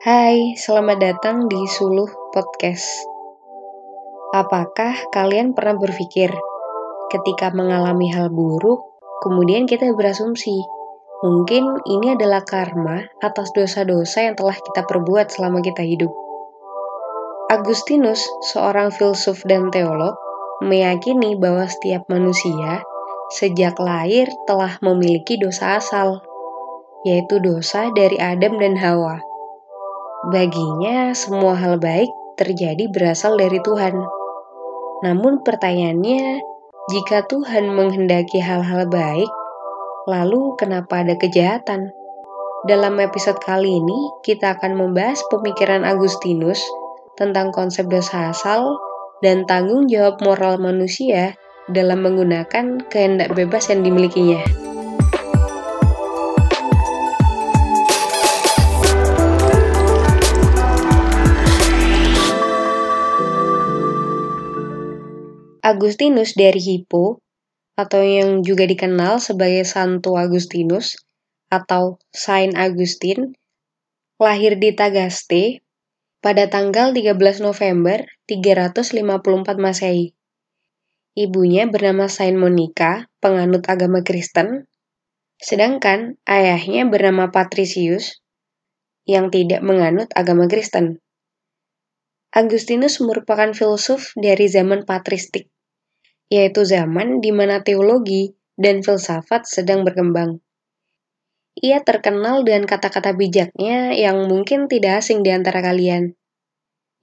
Hai, selamat datang di Suluh Podcast. Apakah kalian pernah berpikir ketika mengalami hal buruk, kemudian kita berasumsi mungkin ini adalah karma atas dosa-dosa yang telah kita perbuat selama kita hidup? Agustinus, seorang filsuf dan teolog, meyakini bahwa setiap manusia sejak lahir telah memiliki dosa asal, yaitu dosa dari Adam dan Hawa Baginya, semua hal baik terjadi berasal dari Tuhan. Namun, pertanyaannya, jika Tuhan menghendaki hal-hal baik, lalu kenapa ada kejahatan? Dalam episode kali ini, kita akan membahas pemikiran Agustinus tentang konsep dosa asal dan tanggung jawab moral manusia dalam menggunakan kehendak bebas yang dimilikinya. Agustinus dari Hippo, atau yang juga dikenal sebagai Santo Agustinus atau Saint Agustin, lahir di Tagaste pada tanggal 13 November 354 Masehi. Ibunya bernama Saint Monica, penganut agama Kristen, sedangkan ayahnya bernama Patricius, yang tidak menganut agama Kristen. Agustinus merupakan filsuf dari zaman patristik, yaitu zaman di mana teologi dan filsafat sedang berkembang. Ia terkenal dengan kata-kata bijaknya yang mungkin tidak asing di antara kalian,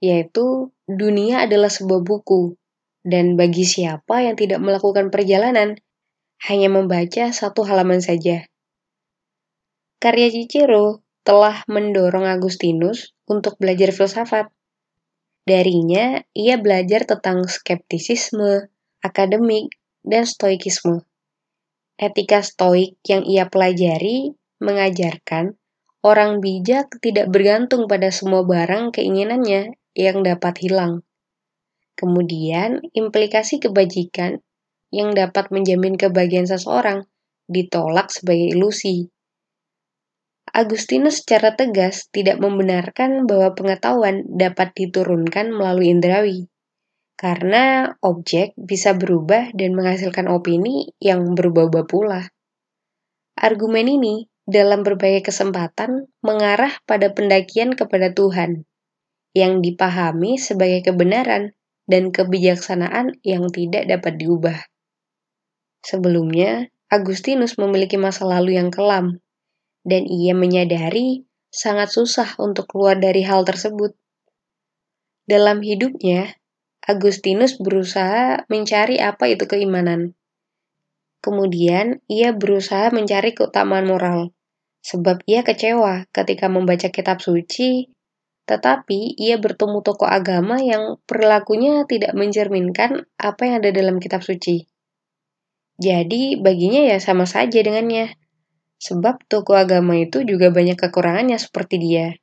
yaitu dunia adalah sebuah buku, dan bagi siapa yang tidak melakukan perjalanan, hanya membaca satu halaman saja. Karya Cicero telah mendorong Agustinus untuk belajar filsafat, Darinya, ia belajar tentang skeptisisme, akademik, dan stoikisme. Etika stoik yang ia pelajari mengajarkan orang bijak tidak bergantung pada semua barang keinginannya yang dapat hilang. Kemudian, implikasi kebajikan yang dapat menjamin kebahagiaan seseorang ditolak sebagai ilusi. Agustinus secara tegas tidak membenarkan bahwa pengetahuan dapat diturunkan melalui indrawi, karena objek bisa berubah dan menghasilkan opini yang berubah-ubah pula. Argumen ini dalam berbagai kesempatan mengarah pada pendakian kepada Tuhan, yang dipahami sebagai kebenaran dan kebijaksanaan yang tidak dapat diubah. Sebelumnya, Agustinus memiliki masa lalu yang kelam dan ia menyadari sangat susah untuk keluar dari hal tersebut. Dalam hidupnya, Agustinus berusaha mencari apa itu keimanan. Kemudian, ia berusaha mencari keutamaan moral, sebab ia kecewa ketika membaca kitab suci, tetapi ia bertemu tokoh agama yang perilakunya tidak mencerminkan apa yang ada dalam kitab suci. Jadi, baginya ya sama saja dengannya. Sebab tokoh agama itu juga banyak kekurangannya seperti dia.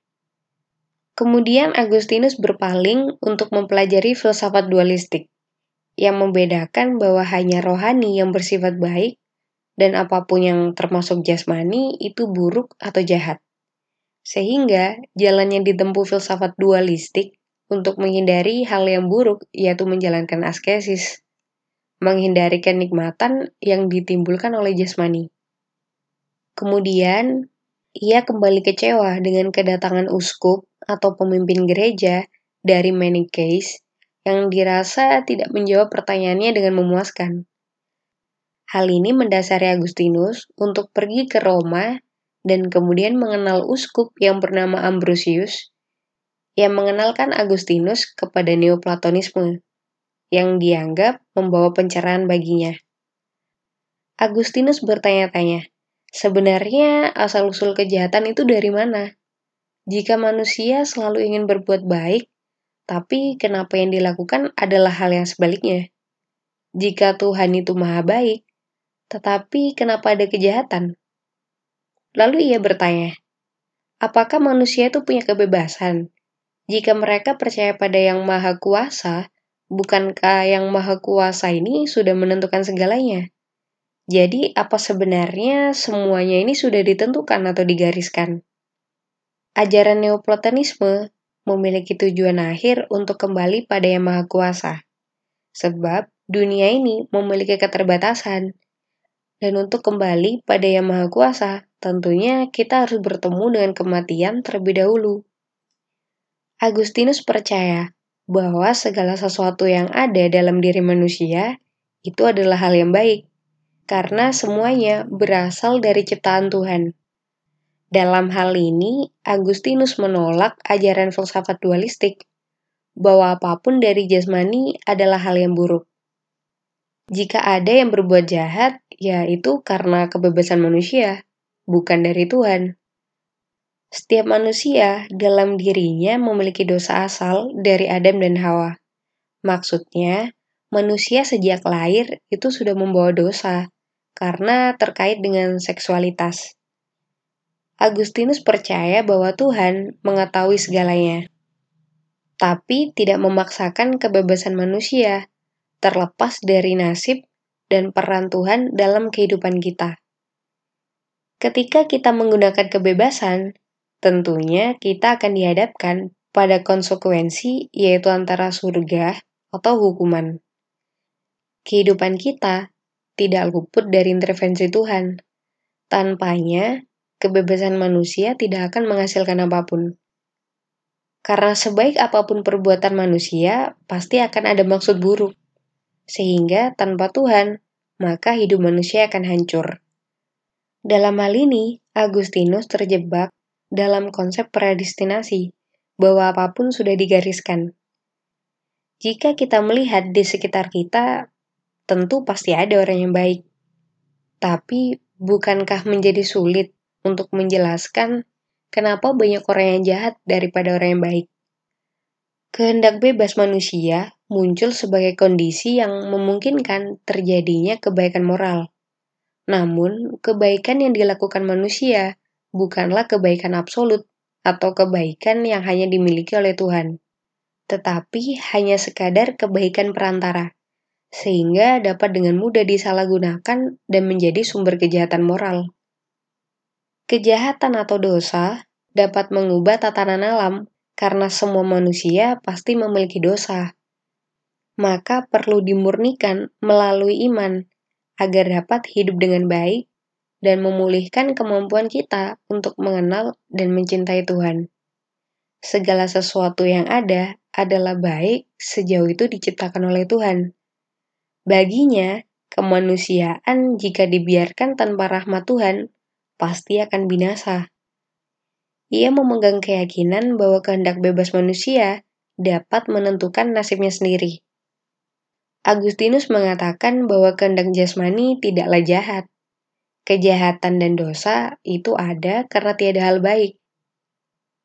Kemudian Agustinus berpaling untuk mempelajari filsafat dualistik, yang membedakan bahwa hanya rohani yang bersifat baik, dan apa pun yang termasuk jasmani itu buruk atau jahat. Sehingga jalan yang ditempuh filsafat dualistik untuk menghindari hal yang buruk yaitu menjalankan askesis, menghindari kenikmatan yang ditimbulkan oleh jasmani. Kemudian, ia kembali kecewa dengan kedatangan uskup atau pemimpin gereja dari Manichaeis yang dirasa tidak menjawab pertanyaannya dengan memuaskan. Hal ini mendasari Agustinus untuk pergi ke Roma dan kemudian mengenal uskup yang bernama Ambrosius yang mengenalkan Agustinus kepada Neoplatonisme yang dianggap membawa pencerahan baginya. Agustinus bertanya-tanya, Sebenarnya asal-usul kejahatan itu dari mana? Jika manusia selalu ingin berbuat baik, tapi kenapa yang dilakukan adalah hal yang sebaliknya? Jika Tuhan itu maha baik, tetapi kenapa ada kejahatan? Lalu ia bertanya, apakah manusia itu punya kebebasan? Jika mereka percaya pada yang maha kuasa, bukankah yang maha kuasa ini sudah menentukan segalanya? Jadi, apa sebenarnya semuanya ini sudah ditentukan atau digariskan? Ajaran Neoplatonisme memiliki tujuan akhir untuk kembali pada Yang Maha Kuasa. Sebab dunia ini memiliki keterbatasan. Dan untuk kembali pada Yang Maha Kuasa, tentunya kita harus bertemu dengan kematian terlebih dahulu. Agustinus percaya bahwa segala sesuatu yang ada dalam diri manusia itu adalah hal yang baik, karena semuanya berasal dari ciptaan Tuhan. Dalam hal ini, Agustinus menolak ajaran filsafat dualistik bahwa apa pun dari jasmani adalah hal yang buruk. Jika ada yang berbuat jahat, ya itu karena kebebasan manusia, bukan dari Tuhan. Setiap manusia dalam dirinya memiliki dosa asal dari Adam dan Hawa. Maksudnya, manusia sejak lahir itu sudah membawa dosa karena terkait dengan seksualitas. Agustinus percaya bahwa Tuhan mengetahui segalanya, tapi tidak memaksakan kebebasan manusia terlepas dari nasib dan peran Tuhan dalam kehidupan kita. Ketika kita menggunakan kebebasan, tentunya kita akan dihadapkan pada konsekuensi, yaitu antara surga atau hukuman kehidupan kita tidak luput dari intervensi Tuhan. Tanpanya, kebebasan manusia tidak akan menghasilkan apa pun. Karena sebaik apa pun perbuatan manusia, pasti akan ada maksud buruk. Sehingga tanpa Tuhan, maka hidup manusia akan hancur. Dalam hal ini, Agustinus terjebak dalam konsep predestinasi, bahwa apa pun sudah digariskan. Jika kita melihat di sekitar kita, tentu pasti ada orang yang baik. Tapi, bukankah menjadi sulit untuk menjelaskan kenapa banyak orang yang jahat daripada orang yang baik? Kehendak bebas manusia muncul sebagai kondisi yang memungkinkan terjadinya kebaikan moral. Namun, kebaikan yang dilakukan manusia bukanlah kebaikan absolut atau kebaikan yang hanya dimiliki oleh Tuhan, tetapi hanya sekadar kebaikan perantara sehingga dapat dengan mudah disalahgunakan dan menjadi sumber kejahatan moral. Kejahatan atau dosa dapat mengubah tatanan alam karena semua manusia pasti memiliki dosa. Maka perlu dimurnikan melalui iman agar dapat hidup dengan baik dan memulihkan kemampuan kita untuk mengenal dan mencintai Tuhan. Segala sesuatu yang ada adalah baik sejauh itu diciptakan oleh Tuhan. Baginya, kemanusiaan jika dibiarkan tanpa rahmat Tuhan pasti akan binasa. Ia memegang keyakinan bahwa kehendak bebas manusia dapat menentukan nasibnya sendiri. Agustinus mengatakan bahwa kehendak jasmani tidaklah jahat. Kejahatan dan dosa itu ada karena tiada hal baik.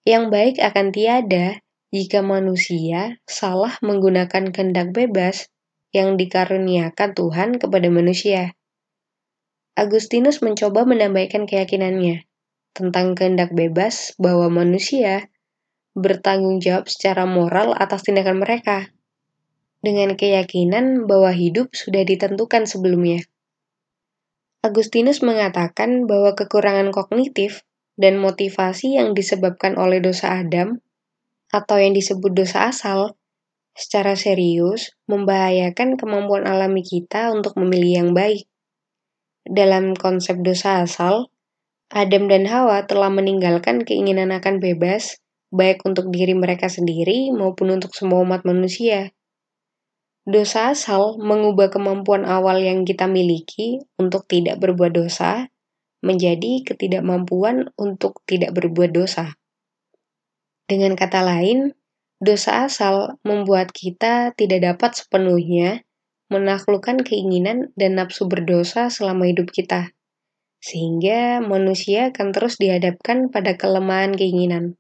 Yang baik akan tiada jika manusia salah menggunakan kehendak bebas yang dikaruniakan Tuhan kepada manusia. Agustinus mencoba menambahkan keyakinannya tentang kehendak bebas bahwa manusia bertanggung jawab secara moral atas tindakan mereka, dengan keyakinan bahwa hidup sudah ditentukan sebelumnya. Agustinus mengatakan bahwa kekurangan kognitif dan motivasi yang disebabkan oleh dosa Adam atau yang disebut dosa asal secara serius membahayakan kemampuan alami kita untuk memilih yang baik. Dalam konsep dosa asal, Adam dan Hawa telah meninggalkan keinginan akan bebas, baik untuk diri mereka sendiri maupun untuk semua umat manusia. Dosa asal mengubah kemampuan awal yang kita miliki untuk tidak berbuat dosa menjadi ketidakmampuan untuk tidak berbuat dosa. Dengan kata lain, Dosa asal membuat kita tidak dapat sepenuhnya menaklukkan keinginan dan nafsu berdosa selama hidup kita, sehingga manusia akan terus dihadapkan pada kelemahan keinginan.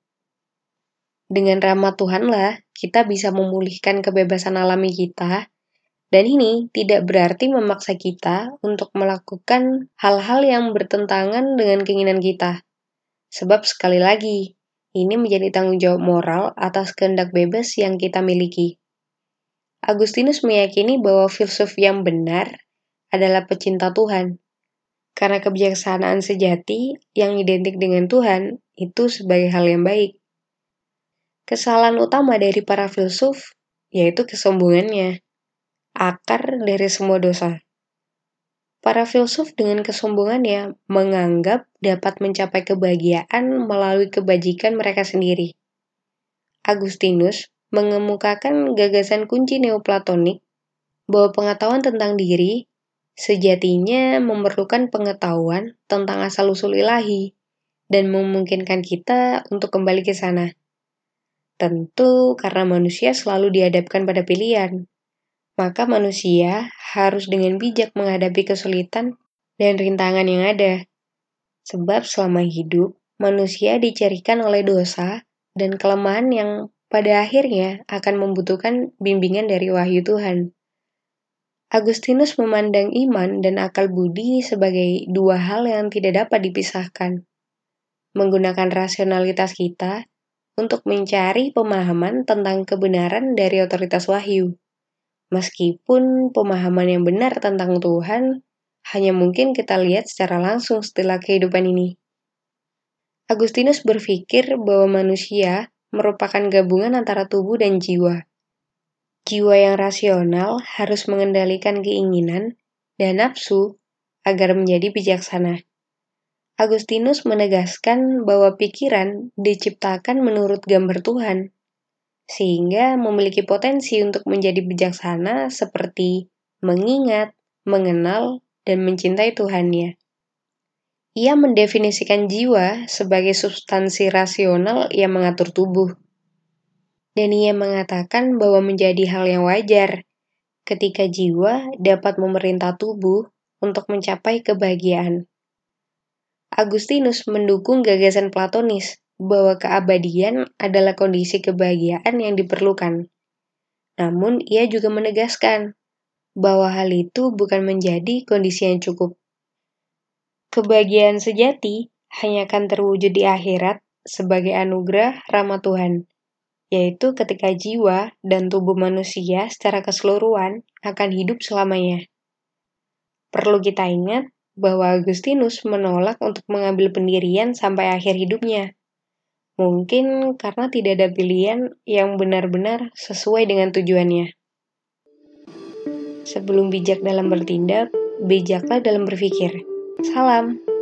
Dengan rahmat Tuhanlah, kita bisa memulihkan kebebasan alami kita, dan ini tidak berarti memaksa kita untuk melakukan hal-hal yang bertentangan dengan keinginan kita. Sebab sekali lagi, ini menjadi tanggung jawab moral atas kehendak bebas yang kita miliki. Agustinus meyakini bahwa filsuf yang benar adalah pecinta Tuhan. Karena kebijaksanaan sejati yang identik dengan Tuhan itu sebagai hal yang baik. Kesalahan utama dari para filsuf yaitu kesombongannya, akar dari semua dosa. Para filsuf dengan kesombongannya menganggap dapat mencapai kebahagiaan melalui kebajikan mereka sendiri. Agustinus mengemukakan gagasan kunci neoplatonik bahwa pengetahuan tentang diri sejatinya memerlukan pengetahuan tentang asal-usul ilahi dan memungkinkan kita untuk kembali ke sana. Tentu karena manusia selalu dihadapkan pada pilihan, maka manusia harus dengan bijak menghadapi kesulitan dan rintangan yang ada. Sebab selama hidup, manusia dicarikan oleh dosa dan kelemahan yang pada akhirnya akan membutuhkan bimbingan dari wahyu Tuhan. Agustinus memandang iman dan akal budi sebagai dua hal yang tidak dapat dipisahkan. Menggunakan rasionalitas kita untuk mencari pemahaman tentang kebenaran dari otoritas wahyu. Meskipun pemahaman yang benar tentang Tuhan hanya mungkin kita lihat secara langsung setelah kehidupan ini. Agustinus berpikir bahwa manusia merupakan gabungan antara tubuh dan jiwa Jiwa yang rasional harus mengendalikan keinginan dan nafsu agar menjadi bijaksana. Agustinus menegaskan bahwa pikiran diciptakan menurut gambar Tuhan, sehingga memiliki potensi untuk menjadi bijaksana seperti mengingat, mengenal, dan mencintai Tuhannya. Ia mendefinisikan jiwa sebagai substansi rasional yang mengatur tubuh dan ia mengatakan bahwa menjadi hal yang wajar ketika jiwa dapat memerintah tubuh untuk mencapai kebahagiaan. Agustinus mendukung gagasan Platonis bahwa keabadian adalah kondisi kebahagiaan yang diperlukan. Namun, ia juga menegaskan bahwa hal itu bukan menjadi kondisi yang cukup. Kebahagiaan sejati hanya akan terwujud di akhirat sebagai anugerah rahmat Tuhan yaitu ketika jiwa dan tubuh manusia secara keseluruhan akan hidup selamanya. Perlu kita ingat bahwa Agustinus menolak untuk mengambil pendirian sampai akhir hidupnya. Mungkin karena tidak ada pilihan yang benar-benar sesuai dengan tujuannya. Sebelum bijak dalam bertindak, bijaklah dalam berpikir. Salam.